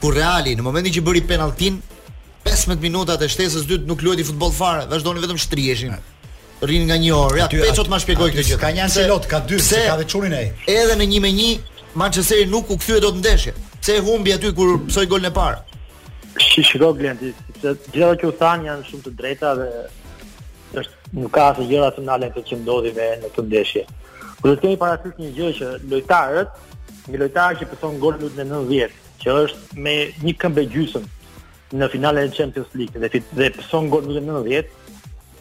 Kur Reali në momentin që bëri penalltin, 15 minutat e shtesës dytë nuk luajti futboll fare, vazhdonin vetëm shtriheshin. Rrinin nga një orë. Ja, Ty, Peço të ma shpjegojë këtë gjë. Ka një Ancelotti, ka dy, se ka dhe çunin ai. Edhe në 1 me 1 Manchesteri nuk u kthye dot në ndeshje. Pse e humbi aty kur pësoi golin e parë? Shiko Glenti, se gjërat që u thanë janë shumë të drejta dhe është Nuk ka asnjë gjë racionale në këtë që ndodhi me në këtë ndeshje. Por duhet të kemi parasysh një gjë që lojtarët, një lojtar që pëson gol në 90, që është me një këmbë gjysëm në finalen e Champions League dhe fit, dhe pëson gol në 90,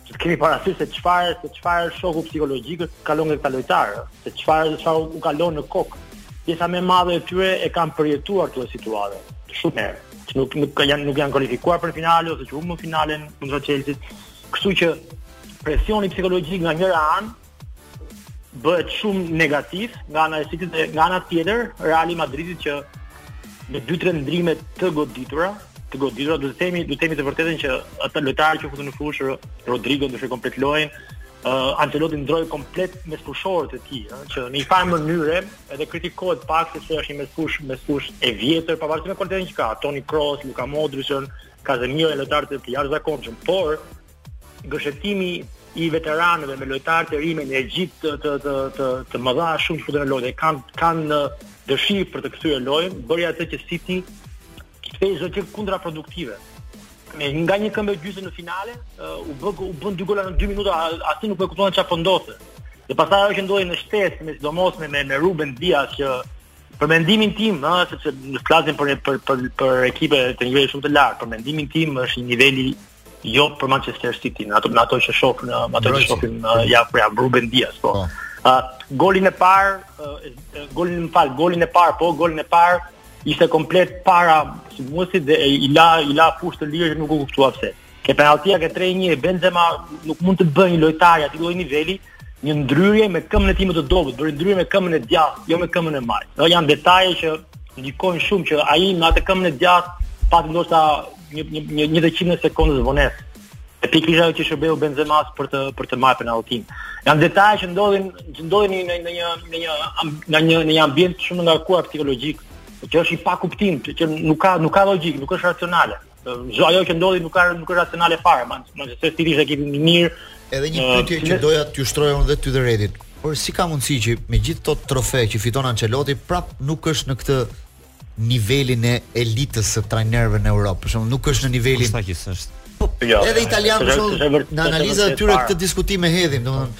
të kemi parasysh se çfarë se çfarë shoku psikologjik kalojnë këta lojtarë, se çfarë çfarë u kalon në kokë. Pjesa më e madhe e tyre e kanë përjetuar këtë situatë shumë herë. Nuk nuk janë nuk janë kualifikuar për finalen ose që humbën finalen kundra Chelsea. Kështu që presioni psikologjik nga njëra anë bëhet shumë negativ nga ana e City dhe nga ana tjetër Reali Madridit që me dy tre ndrime të goditura, të goditura do të themi, do të themi të vërtetën që ata lojtarë që u futën në fushë Rodrigo ndryshoi komplet lojën, uh, Ancelotti ndroi komplet mesfushorët e tij, uh, që në një farë mënyre edhe kritikohet pak se është një mesfush, mesfush e vjetër, pavarësisht me kualitetin që ka, Toni Kroos, Luka Modric, Kazemiro lojtarë të jashtëzakonshëm, por gërshetimi i veteranëve me lojtarë të rinj me energji të të të të, të mëdha shumë që u futën në lojë, kanë kanë dëshirë për të kthyer lojën, bëri atë që City ishte kontraproduktive. Me nga një këmbë gjysmë në finale, uh, u bë u bën dy gola në 2 minuta, asnjë nuk e kupton çfarë po ndodhte. Dhe pastaj ajo që ndodhi në shtesë, me sidomos me me Ruben Dias që Për mendimin tim, ëh, sepse ne flasim për për për, për ekipe të nivelit shumë të lartë, për mendimin tim është një niveli jo për Manchester City, në ato në ato që shoh në ato që shohim në ja për ja Ruben Dias, po. Ëh, po. uh, golin e parë, uh, golin më fal, golin e parë, po golin e parë ishte komplet para sulmuesit dhe i la i la fushë të lirë nuk u kuptua pse. Ke penaltia ke 3-1, Benzema nuk mund të bëjë një lojtar atij lloj niveli, një ndryrje me këmbën e tij më të dobët, bëri ndërhyrje me këmbën e djathtë, jo me këmbën e majtë. Po janë detaje që ndikojnë shumë që ai me atë këmbën e djathtë pati ndoshta një një një, një të qindtë sekondë vonesë. E pikërisht ajo që shërbeu Benzema për të për të marrë penalltinë. Janë detaje që ndodhin që ndodhin në në një në një në një në një ambient shumë të ngarkuar psikologjik, që është i pakuptimtë, që nuk ka nuk ka logjikë, nuk është racionale. Jo ajo që ndodhi nuk ka nuk është racionale fare. Manchester City ishte ekipi më i mirë. Edhe një pyetje që doja t'ju shtroja unë dhe ty dhe Redit. Por si ka mundësi që me gjithë këto trofe që fiton Ancelotti prap nuk është në këtë nivelin e elitës së trajnerëve në Europë. Për shembull, nuk është në nivelin. Sa që është. Po, jo, edhe italian për shembull, në analizat e tyre këtë diskutim e hedhin, domethënë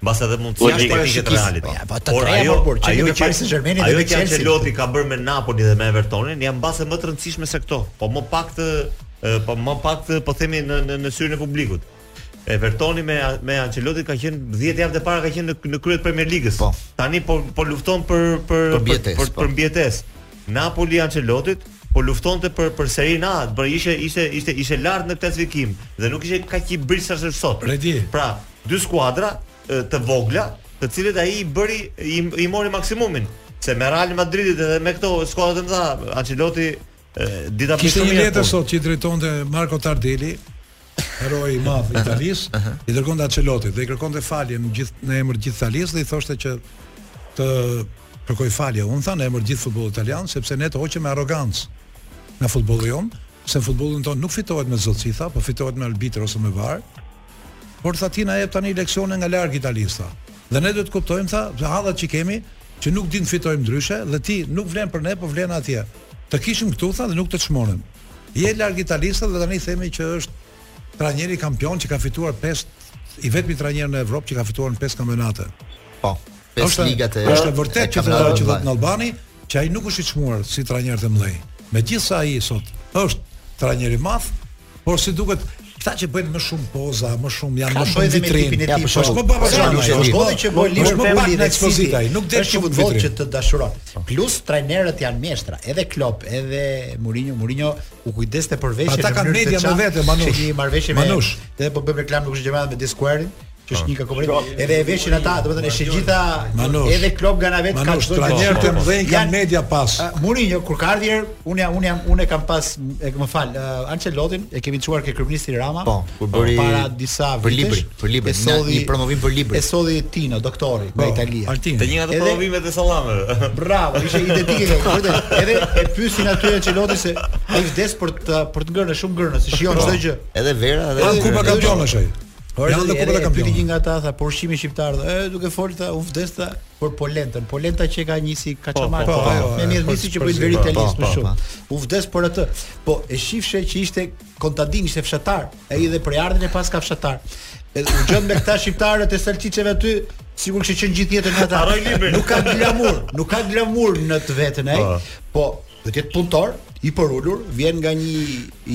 mbas edhe mund të jetë e rritë Realit. Po, po të treja ajo, por që ajo që Paris Saint-Germain dhe Chelsea. Ajo që Ancelotti ka bërë me Napoli dhe me Evertonin janë mbase më të rëndësishme se këto. Po më pak të po më pak të po themi në në në syrin e publikut. Evertoni me me Ancelotti ka qenë 10 javët e para ka qenë në në krye të Premier Ligës. Po. Tani po po lufton për për për mbijetesë. Për, për, për, për Napoli i Ancelottit po luftonte për për Serie A, por ishte ishte ishte ishte lart në klasifikim dhe nuk ishte kaq i brishtë sa është sot. Redi. Pra, Dy skuadra të vogla, të cilat ai i bëri i mori maksimumin, se me Real Madridin edhe me këto skuadra të mëdha, Ancelotti di ta bëjë. Kishte një letër sot që i drejtonte Marco Tardelli, heroi i madh i Italisë, uh -huh. i dërgonte Ancelottit dhe i kërkonte falje në gjithë në emër të gjithë Italisë dhe i thoshte që të kërkoj falje. Unë, tha, në emër të gjithë futbollit italian sepse ne të hoqëm me arrogancë në futbollin tonë, se futbollin tonë nuk fitohet me zotësi, po fitohet me arbitër ose me var. Por tha ti na jep tani leksione nga larg Italisë tha. Dhe ne duhet të kuptojmë tha, me hallet që kemi, që nuk dimë të fitojmë ndryshe dhe ti nuk vlen për ne, po vlen atje. Të kishim këtu tha dhe nuk të çmonim. Je larg Italisë tha dhe tani themi që është trajneri kampion që ka fituar pesë i vetmi trajner në Evropë që ka fituar në pesë kampionate. Po, pesë ligat e Është vërtet që thotë që thotë dhe Albani, që ai nuk është i çmuar si trajnerët e mëdhenj. Megjithëse ai sot është trajner i madh, Por si duket, këta që bëjnë më shumë poza, më shumë janë më shumë vitrinë. Ja, po shumë baba po janë. Është futbolli që bëj lidhje me pak në ekspozita, nuk del shumë futboll që të dashuron. Po. Plus trajnerët janë mjeshtra, edhe Klopp, edhe Mourinho, Mourinho u kujdeste për veshjen. Ata kanë media me vete, Manush. Një marrëveshje me Manush. Dhe po bëjmë reklamë nuk është gjemat me Dsquared-in. që është një nga komponentët. Edhe e veshin ata, domethënë është e gjitha edhe Klopp nga ana vet ka çdo trajner të mëdhenj ka media pas. Mourinho kur ka ardhur, unë jam unë jam unë e kam pas e më fal, Ancelotin e kemi çuar ke kryeministri Rama. Po, kur bëri para disa vitesh. Për librin, për librin, e solli promovim për librin. E solli Tino, doktori nga po, Italia. Te një nga ato promovime të sallameve. Bravo, ishte identike kjo, vërtet. Edhe e pyesin aty Ancelotin se ai vdes për të për të ngrënë, shumë ngrënë, se shijon çdo gjë. Edhe vera, edhe kupa kampionësh ai. Ore, janë edhe edhe ky një nga ata tha, për ushqimin shqiptar, ë duke fol tha, unë vdes tha për polentën. Polenta që ka, një si kaçamak, po, po, po, po, me miell misri që bëjnë veri Italisë më shumë. Unë vdes për atë. Po e shifshe që ishte kontadin, ishte fshatar, ai edhe prejardhjen e paska fshatar. Edhe u gjend me këta shqiptarët e salçiçeve aty, sikur kish qenë gjithë jetën ata. Nuk ka glamur, nuk ka glamur në të vetën ai. Po, do të jetë punëtor, i përulur, vjen nga një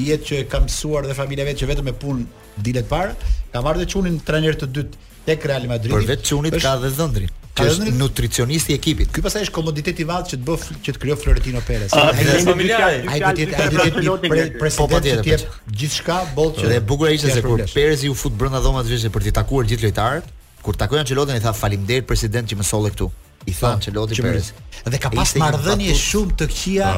jetë që ka mësuar dhe familja vetë që vetëm me punë Dilet para, ka marrë dhe çunin trajner të dytë tek Real Madrid. Përveç çunit është... ka dhe dhëndrin. Ka dhe dhëndrin nutricionist i ekipit. Ky pastaj është komoditet i madh që të bën që të krijon Florentino Perez. Ai është familjar, ai do të jetë ai do të jetë president që të jep gjithçka boll që. Dhe bukur ishte se kur Perez u fut brenda dhomave zhveshjes për të takuar gjithë lojtarët, kur takoi Ancelottin i tha faleminderit president që më solle këtu. I tha po, Ancelotti Perezit. Dhe ka pas marrëdhënie shumë të këqija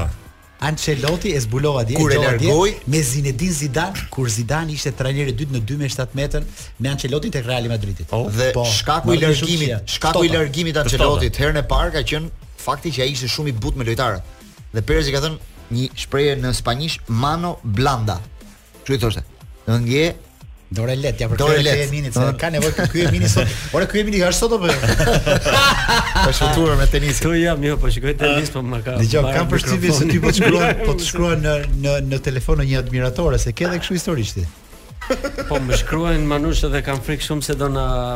Ancelotti e zbulova dje, kur e largoi me Zinedine Zidane, kur Zidane ishte trajneri i dytë në dhjetë metër me Ancelottin tek Real Madridi. Oh, dhe po, shkaku i largimit, shkaku i largimit të Ancelottit herën e parë ka qenë fakti që ai ishte shumë i butë me lojtarët. Dhe Perezi ka thënë një shprehje në spanjisht mano blanda. Ç'i thoshte? Domethënë dorë e lehtë, ja për këtë Emini, se ka nevojë për këtë Emini sot. Ore ky Emini ka është sot apo? Po shikon tenis. Ku jam, jo, po shikoj tenis, po më ka... Dëgjo, kam përshtypje se ty po të shkruan, po të shkruan në, në, në telefon një admiratore, se ke dhe këshu historish ti. Po më shkruajnë Manush dhe kam frikë shumë se do na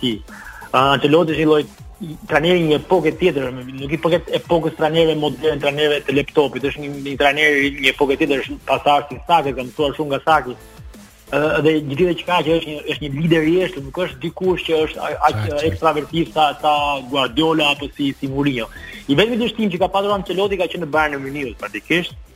ti. Ancelotti është një lloj trajneri i një epoke tjetër, nuk i përket epokës trajnerëve modern, trajnerëve të laptopit, është një, një trajner i një epoke tjetër, është pasardhës i Sakit, ka mësuar shumë nga Saki. Ë dhe gjë që ka që është një është një lider i heshtur, nuk është dikush që është aq ekstrovert sa sa Guardiola apo si si Mourinho. I vetmi dështim që ka patur Ancelotti ka qenë në Bayern Munich praktikisht,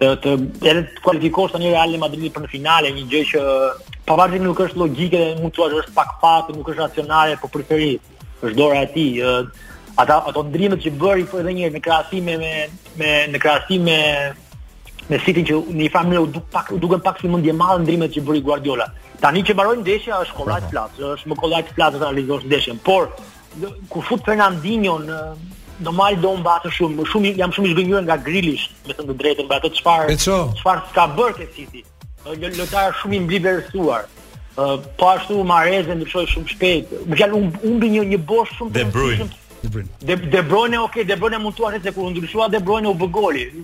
të të edhe të kualifikosh tani Real Madrid për në finale, një gjë që pavarësisht nuk është logjike dhe mund të thuash është pak fat, nuk është racionale, po prapë aty është dora e tij. Ata ato ndrimet që bëri po edhe një herë në krahasim me me në krahasim me me City që në një farë u duk pak u dukën pak si mendjemadhe ndrimet që bëri Guardiola. Tani që mbaroi ndeshja është kollaj plas, është më kollaj të flas të analizosh ndeshjen, por Kur fut Fernandinho në normal do mbash shumë, shumë jam shumë i zhgënjur nga Grilish, me të drejtën, për atë çfarë çfarë ka bërë te City. Lojtar shumë i mbivlerësuar. Uh, po ashtu Mahrez e ndryshoi shumë shpejt. Më fjalë um, humbi një një bosht shumë të rëndësishëm. De Bruyne. De, Bruyne, okay, De Bruyne mund të thuash se kur u ndryshua De Bruyne u bë goli.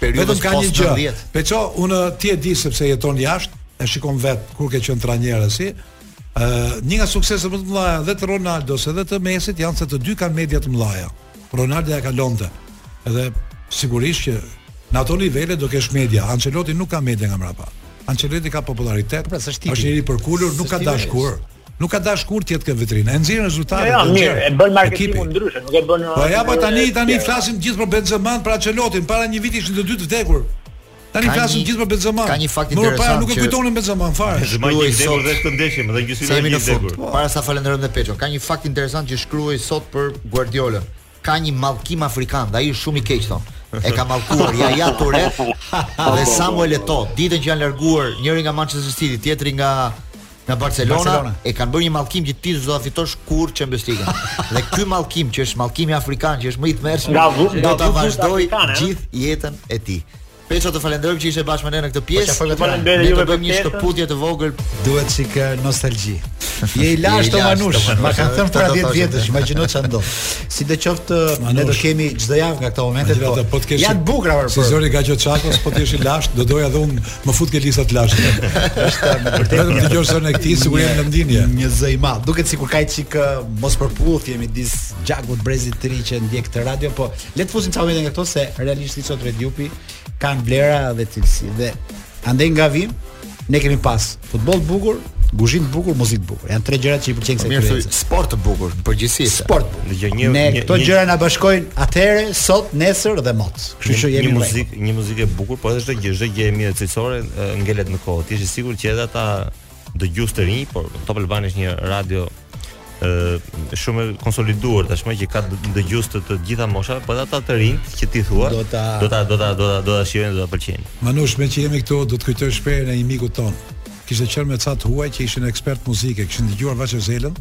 Vetëm ka një gjë. Peço, ti e di sepse jeton jashtë, e shikon vet kur ke qenë trajner se. Ë, uh, një nga sukseset më të mëdha dhe të Ronaldos edhe të Messit janë se të dy kanë media të mëdha. Ronaldo ia kalonte. Edhe sigurisht që në ato nivele do kesh media. Ancelotti nuk ka media nga mbrapa. Ancelotti ka popullaritet, pra, është njeri i përkulur, nuk ka dash kurrë. Nuk ka dash kurrë të jetë te vitrina. E nxjerrin rezultatet. Jo, jo, mirë, e bën marketingun ndryshe, nuk e bën. Po ja, po tani tani flasim gjithë për Benzeman, për Ancelottin, para një viti ishin të dy të vdekur. Tani flasim gjithë për Benzeman. Ka një fakt interesant. Më parë nuk e kujtonin Benzeman fare. Benzema i vdekur dhe këtë ndeshje dhe gjysmë i vdekur. Para se ta falënderojmë dhe Peçon. Ka një fakt interesant që shkruhej sot për Guardiolën. ka një mallkim afrikan dhe ai është shumë i keq thonë. E ka mallkuar Yaya Toure dhe Samuel Eto'o. Ditën që janë larguar njëri nga Manchester City, tjetri nga nga Barcelona, Barcelona, e kanë bërë një mallkim që ti s'do ta fitosh kurrë Champions League. dhe ky mallkim që është mallkimi afrikan që është më i tmerrshëm, do ta vazhdojë gjithë jetën e tij. Peço të falenderojmë që ishe bashkë me ne në këtë po, pjesë. Po faleminderit juve. Bëjmë një shkëputje të vogël. Duhet çik eh, nostalgji. Je i lashtë o Manush, ma kanë thënë para 10 vjetësh, imagjino ç'ndodh. Sido qoftë, ne do kemi çdo javë nga këto momentet, po, po të kesh, janë bukura vërtet. Si zëri ga që qakos, po të jesh i lashtë, do doja dhe unë më fut ke lista të lashtë. Vetëm të dëgjosh zërin e këtij, si kur jenë në ndinje. Një zë i madh, duket sikur ka çikë eh, mospërputhje, jemi disë gjakë brezit të ri që ndjek te radio, po Le të fusim ca nga këto se realisht si sot Red Jupi kanë vlera dhe cilësi dhe andej nga vim ne kemi pas futboll të bukur, kuzhinë të bukur, muzikë të bukur. Janë tre gjërat që i pëlqejnë kësaj tryeze. Mirë, sport të bukur, në përgjithësi. Sport. Një, një, ne këto gjëra na bashkojnë atëherë, sot, nesër dhe mot. Kështu që jemi një muzikë, një muzikë e bukur, po edhe çdo gjë, çdo gjë e mirë cilësore ngelet në kohë. Ti je i sigurt që edhe ata dëgjues të rinj, por Top Albania është një radio shumë e konsoliduar tashmë që ka dëgjues të të gjitha moshave, por edhe ata të rinjtë që ti thua, Do ta- do ta do ta do ta do ta shijojnë dhe do ta pëlqejnë. Manush, meqë jemi këtu, do të kujtoj shprehjen e një mikut tonë. Kishte qenë me ca të huaj që ishin ekspertë muzike, kishin dëgjuar Vaçe Zelën,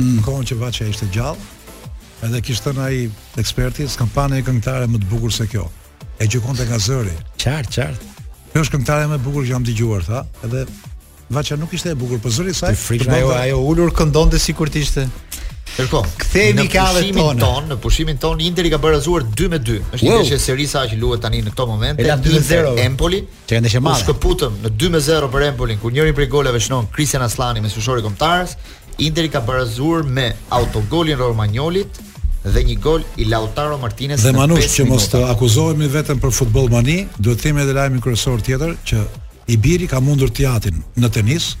në kohën që Vaçja ishte gjallë. Edhe kishte thënë ai eksperti, s'kam pa një këngëtare më të bukur se kjo. e gjykonte nga zëri. Qartë, qartë. Kjo është këngëtarja më e bukur që kam dëgjuar, tha, edhe Vaçja nuk ishte e bukur, po zëri i saj. Frikshme ajo, ajo ulur këndonte sikur të ishte. Mirko, kthehemi ke hallet tona. Ton, në pushimin ton Interi ka barazuar 2 me 2. Është një ndeshje Serie A që luhet tani në këto momente. Ela 2 me 0 Empoli. Që ndeshje e madhe. Shkëputën në 2 me 0 për Empolin, ku njëri prej golave shnon Kristian Asllani mesfushori kombëtares. Interi ka barazuar me autogolin Romagnolit, dhe një gol i Lautaro Martinez dhe Manush që mos të akuzohemi vetëm për futbollmani, duhet të themi edhe lajmin kryesor tjetër që i biri ka mundur të jatin në tenis.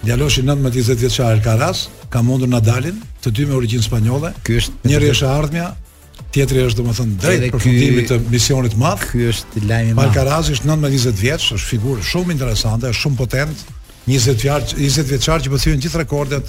Djaloshi 19-20 vjeçar Alcaraz ka mundur Nadalin, të dy me origjinë spanjolle. Ky është njëri është e ardhmja, tjetri është domethënë drejt përfundimit të misionit madh. Ky është lajmi i madh. Alcaraz është 19-20 vjeç, është figurë shumë interesante, shumë potent, 20 vjeçar, 20 vjeçar që po thyen gjithë rekordet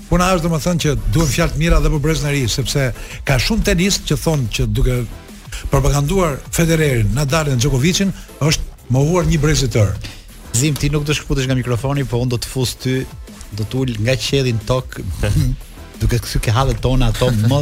Puna është domethënë që duhen fjalë të mira edhe për brezin e ri, sepse ka shumë tenistë që thonë që duke propaganduar Federerin, Nadalin, Djokovicin, është mohuar një brez i tërë. Zim ti nuk do të shkputesh nga mikrofoni, po unë do të fus ty, do të ul nga qielli n'tok. duke u kthy ke hallet tona ato më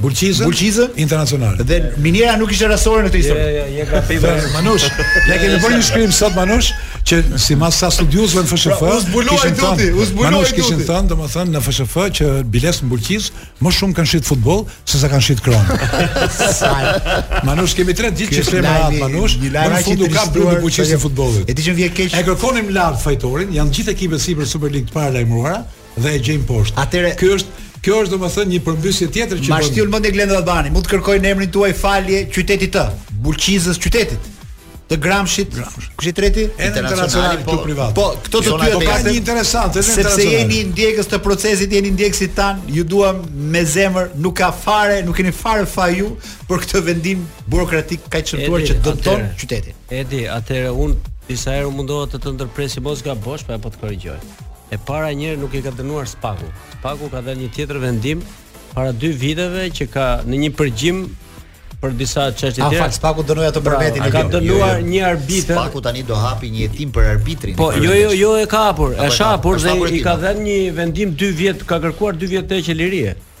Bulqizën, Bulqizën Internacional. Dhe miniera nuk ishte rastore në këtë histori. Jo, jo, je gabim. Manush, ne kemi bërë një shkrim sot Manush që simas ca studiuesve në FSHF, pra, u zbuloi tuti, u zbuloi Manush kishin thënë, domethënë në FSHF që biles në Bulqiz më shumë kanë shit futboll se sa kanë shit krom. Manush kemi tre ditë që shkruajmë atë Manush, në fund u ka bërë Bulqiz në futboll. E di që vjen keq. E kërkonim lart fajtorin, janë gjithë ekipet sipër Super League të paralajmëruara. dhe e gjejmë poshtë. Atëre, ky është Kjo është domethënë një përmbysje tjetër që Mashti bën... Mashti Glenda Albani, mund të kërkojë në emrin tuaj falje qytetit të Bulqizës, qytetit të Gramshit, Gramsh. kush i treti? Edhe Internacional po privat. Po, këto të dy ka një interesante, edhe Internacional. Sepse jeni ndjekës të procesit, jeni ndjekësit tan, ju duam me zemër, nuk ka fare, nuk keni fare faj ju për këtë vendim burokratik kaq shëmtuar që dëmton qytetin. Edi, atëherë unë disa herë u mundova të të ndërpres që mos gabosh, pa po të korrigjoj. E para një herë nuk i ka dënuar Spaku. Spaku ka dhënë një tjetër vendim para dy viteve që ka në një përgjim për disa çështje tjera. Afal Spaku dënoi atë për vetin e tij. Ka dënuar jo, jo. një arbitër. Spaku tani do hapi një hetim për arbitrin. Po, jo, jo, jo e ka hapur. Është hapur dhe i ka dhënë një vendim 2 vjet, ka kërkuar 2 vjet heqje lirie.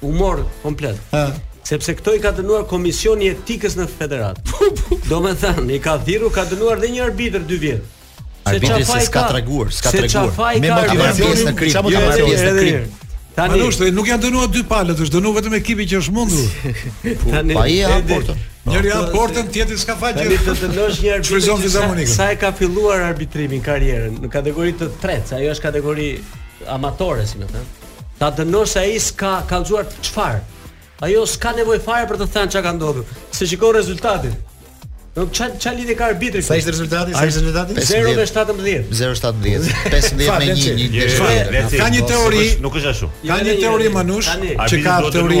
humor komplet. Ë. Sepse këto i ka dënuar Komisioni i Etikës në Federatë. Domethënë, i ka thirrur, ka dënuar dhe një arbitër 2 vjet. Arbitri se s'ka treguar, s'ka treguar. Me motivacion në krim, jo me pjesë në krim. Tani Manush, nuk janë dënuar dy palët, është dënuar vetëm ekipi që është mundur. Tani ai hap portën. Njëri hap portën, tjetri s'ka faj gjë. Tani të dënosh një arbitër. Sa e ka filluar arbitrimin karrierën në kategori të tretë, ajo është kategori amatore, si më thënë. Ta dënosh se ai s'ka kallxuar çfarë? Ajo s'ka nevojë fare për të thënë çka ka ndodhur. Se shikon rezultatin. Po ça ça lidhje ka arbitri? Sa ishte rezultati? Sa ishte rezultati? 0-17. 0-17. 15 me 1 një ndeshje. Ka një teori, nuk është ashtu. Ka një teori Manush që ka teori.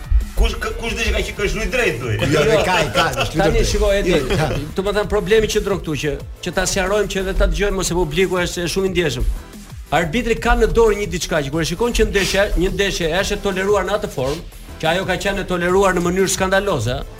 Kush kush dish ka që kush rrit drejt thoj. Jo, jo, ka, ka, është lutur. Tani shikoj Edi. Jo, domethënë problemi qëndron këtu që që ta sqarojmë që edhe ta dëgjojmë ose publiku se është shumë i ndjeshëm. Arbitri ka në dorë një diçka që kur e shikon që ndeshja, një ndeshje është e toleruar në atë formë, që ajo ka qenë e toleruar në mënyrë skandaloze,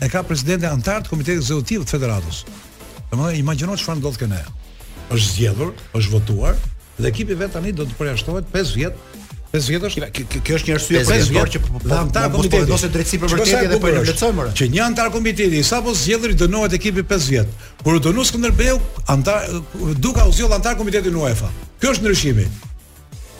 E ka presidentin anëtar të Komitetit Ekzekutiv të Federatës. Domethënë imagjino çfarë ndodh te ne. Është zgjedhur, është votuar dhe ekipi i vet tani do të përjashtohet 5 vjet 5 vjetësh. Kjo është një arsye për të thënë që po po antar po komiteti ose drejtësi për vërtetë dhe po e vlerësojmë ora. Që një antar komiteti i sapo zgjedhur i dënohet ekipi 5 vjet. Kur u dënua Skënderbeu, antar Duka u zgjodh antar komiteti në UEFA. Ky është ndryshimi.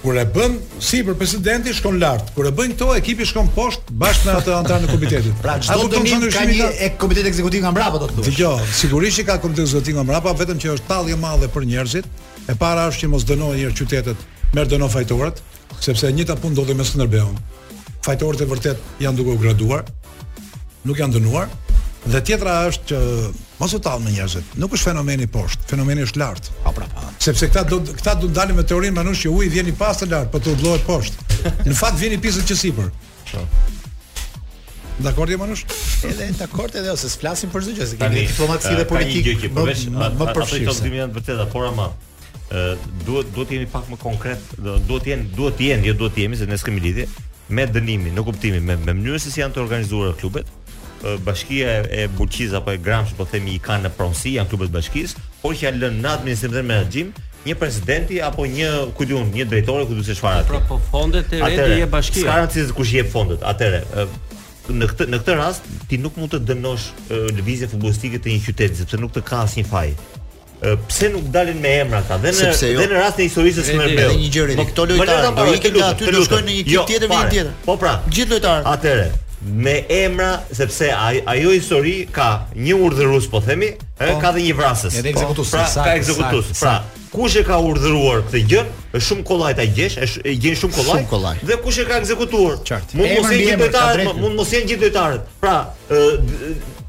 Kur e bën sipër presidenti shkon lart. Kur e bëjnë këto ekipi shkon poshtë bashkë me atë anëtarin e komitetit. pra ç'do të thotë ndryshim një komitet ekzekutiv nga mbrapa do të thotë. Dëgjo, sigurisht që ka komitet ekzekutiv nga mbrapa, vetëm që është tallje e madhe për njerëzit. E para është që mos dëno më qytetet, merr dëno fajtorët, sepse e njëjta punë ndodhi me Skënderbeun. Fajtorët e vërtetë janë duke u graduar, nuk janë dënuar. Dhe tjetra është që mos u tall me njerëzit. Nuk është fenomeni poshtë, fenomeni është lart. Po pra po. Sepse këta do këta do dalin me teorinë Manush që uji vjen i pastër lart, po turbullohet poshtë. Në fakt vjen i pisët që sipër. Po. Dakord je Manush? Edhe dakord edhe ose s'flasim për çdo gjë, se kemi diplomaci dhe politikë. Më ke përfshirë. Ato janë të vërteta, por ama duhet duhet të jemi pak më konkretë, duhet të jenë, duhet të jenë, jo duhet të jemi se ne s'kemi lidhje me dënimin, në kuptimin me me mënyrën se si janë të organizuara klubet. Bashkia e, e Bulqizës apo e Gramshit, po themi i kanë në pronësi janë klubet e bashkisë, por që janë lënë në administrim dhe menaxhim një presidenti apo një ku di unë një drejtori ku di unë se çfarë aty. Pra po fondet i jep bashkia. S'ka rëndësi se kush jep fondet. Atëre në këtë në këtë rast ti nuk mund të dënosh lëvizjen futbollistike të një qyteti sepse nuk të ka asnjë faj. pse nuk dalin me emra këta dhe në jo. dhe në rastin e historisë së Skënderbeut. Edhe një gjë e rëndë. Këto lojtarë do ikin nga aty do shkojnë në një ekip tjetër me një tjetër. Po pra, gjithë lojtarët. Atëre, me emra sepse ai ajo histori ka një urdhërues po themi, ë po. ka dhe një vrasës. Edhe ekzekutues. Pra, ka ekzekutues. Pra, kush e ka urdhëruar këtë gjë? Është shumë kollaj ta gjesh, e gjen shumë kollaj. Shumë kollaj. Dhe kush e ka ekzekutuar? Mund mos jenë gjithë lojtarët, mund mos jenë gjithë lojtarët. Pra,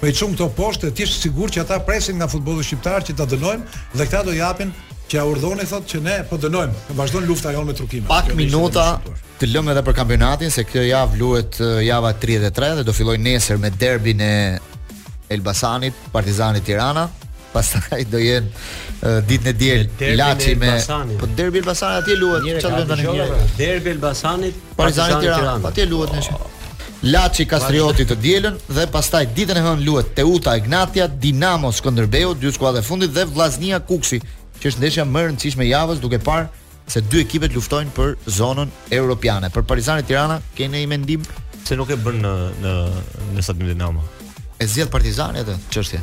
Po i çum këto poshtë të jesh i sigurt që ata presin nga futbolli shqiptar që ta dënojmë dhe këta do japin që ja urdhoni thotë që ne po dënojmë. Vazhdon lufta jonë me trukimet. Pak minuta të lëmë edhe për kampionatin se kjo javë luhet java 33 dhe do fillojë nesër me derbin e Elbasanit, Partizani Tirana. Pastaj do jenë uh, ditën e diel Laçi me po derbi Elbasanit atje luhet çfarë do të ndodhë derbi Elbasanit Partizani Tirana atje luhet nesh oh. Laçi Kastrioti të dielën dhe pastaj ditën e hënë luhet Teuta Egnatia Dinamo Skënderbeu dy skuadrat e fundit dhe Vllaznia Kukësi që është ndeshja më e rëndësishme e javës duke parë se dy ekipet luftojnë për zonën europiane. Për Partizani Tirana keni një mendim se nuk e bën në në në Stadium Dinamo. E zgjedh Partizani atë çështje.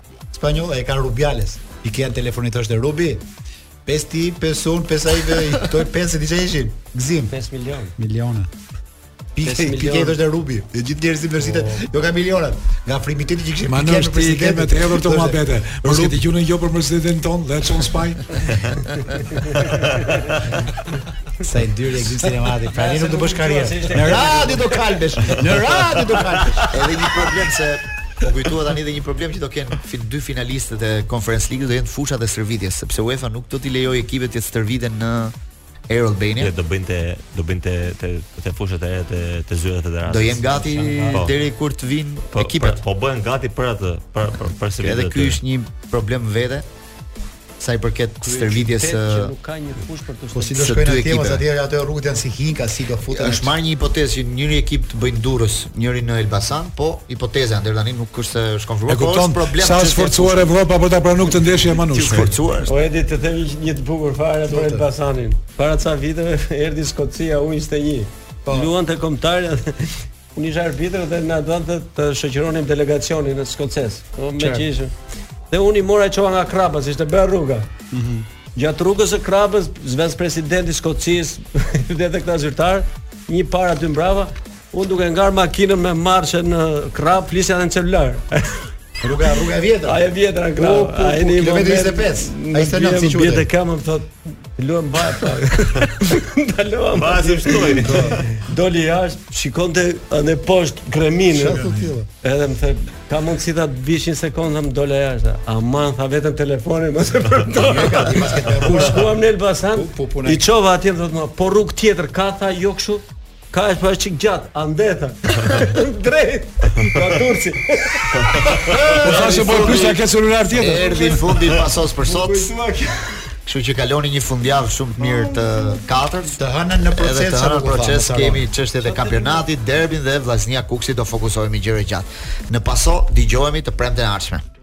Spanjollët e kanë Rubiales. I kanë telefonit është Rubi. 5 ti, 5 unë, 5 ai dhe i toj 5 e ti që ishin Gzim 5 milion Miliona Pike, Pike është Rubi Dhe gjithë njerës i mërësitet oh. Jo ka milionat Nga frimiteti që kështë pike në presidentit Manë është ti i të hedhur të ma bete Më rësë këti gjune jo për mërësitetën tonë Dhe të qonë spaj Sa i dyrë e gjithë sinemati Pra një nuk të bësh karjerë Në radi do kalbesh Në radi do kalbesh Edhe një problem se Po kujtova tani edhe një problem që do kenë fin, dy finalistët e Conference League do jenë fushat e stërvitjes, sepse UEFA nuk do t'i lejojë ekipet të stërviten në Air Albania. Ja, do bëjnë do bëjnë te te te fushat e te te zyrat e federatës. Do jenë gati po. deri kur të vinë po, ekipet. Po, po bëhen gati për atë, për për për Edhe ky është një problem më vete. sa i përket stërvitjes së që nuk ka një fushë për të shtuar. Po si do shkojnë aty ekipet. mos atje ato rrugët janë si hinka, si do futen. Është marrë një hipotezë që njëri ekip të bëjë në Durrës, njëri në Elbasan, po hipoteza deri tani nuk është se është konfirmuar, por është problem sa është forcuar Evropa për ta pranuar këtë ndeshje e Manush. Është forcuar. Po prit të them një të bukur fare për Elbasanin. Para ca viteve erdhi Skocia U-21. Po. Luante kombëtarja Unë isha arbitër dhe na dhanë të, të shoqëronim delegacionin skocez. Po me që ishim. Dhe unë i mora i çova nga Krraba, s'ishte bërë rruga. Mhm. Mm Gjatë rrugës së Krrabës, zëvendëspresidenti i Skocisë, dhe edhe këta zyrtarë, një para dy mbrapa, unë duke ngarë makinën me marshe në Krrabë, flisja në celular. Rruga rruga e vjetër. Ai e vjetër në Krrabë. Ai në kilometri 25. Ai 29 si quhet. Mbaje të kam më thotë. Të luan bajta. Ta luan. Ba si shtoi. Doli jashtë, shikonte në poshtë greminën. Edhe më tha, ka mundësi të zbresësh një sekondë më dola jashtë. Aman tha vetëm telefonin mos e përdor. U shkuam në Elbasan? I çova atje thotë më, po rrugë tjetër ka tha jo kështu. Ka është pak çik gjatë, andej tha. Drejt. Ka turçi. Po thashë po kush ja ka celular tjetër. Erdhi fundi i Pasos për sot. Kështu që kaloni një fundjavë shumë të mirë të katërt, të hënën në proces. Edhe të hënën në proces kemi çështjet e kampionatit, derbin dhe Vllaznia Kukësi do fokusohemi gjerë e gjatë. Në Paso dëgjohemi të premten e ardhshme.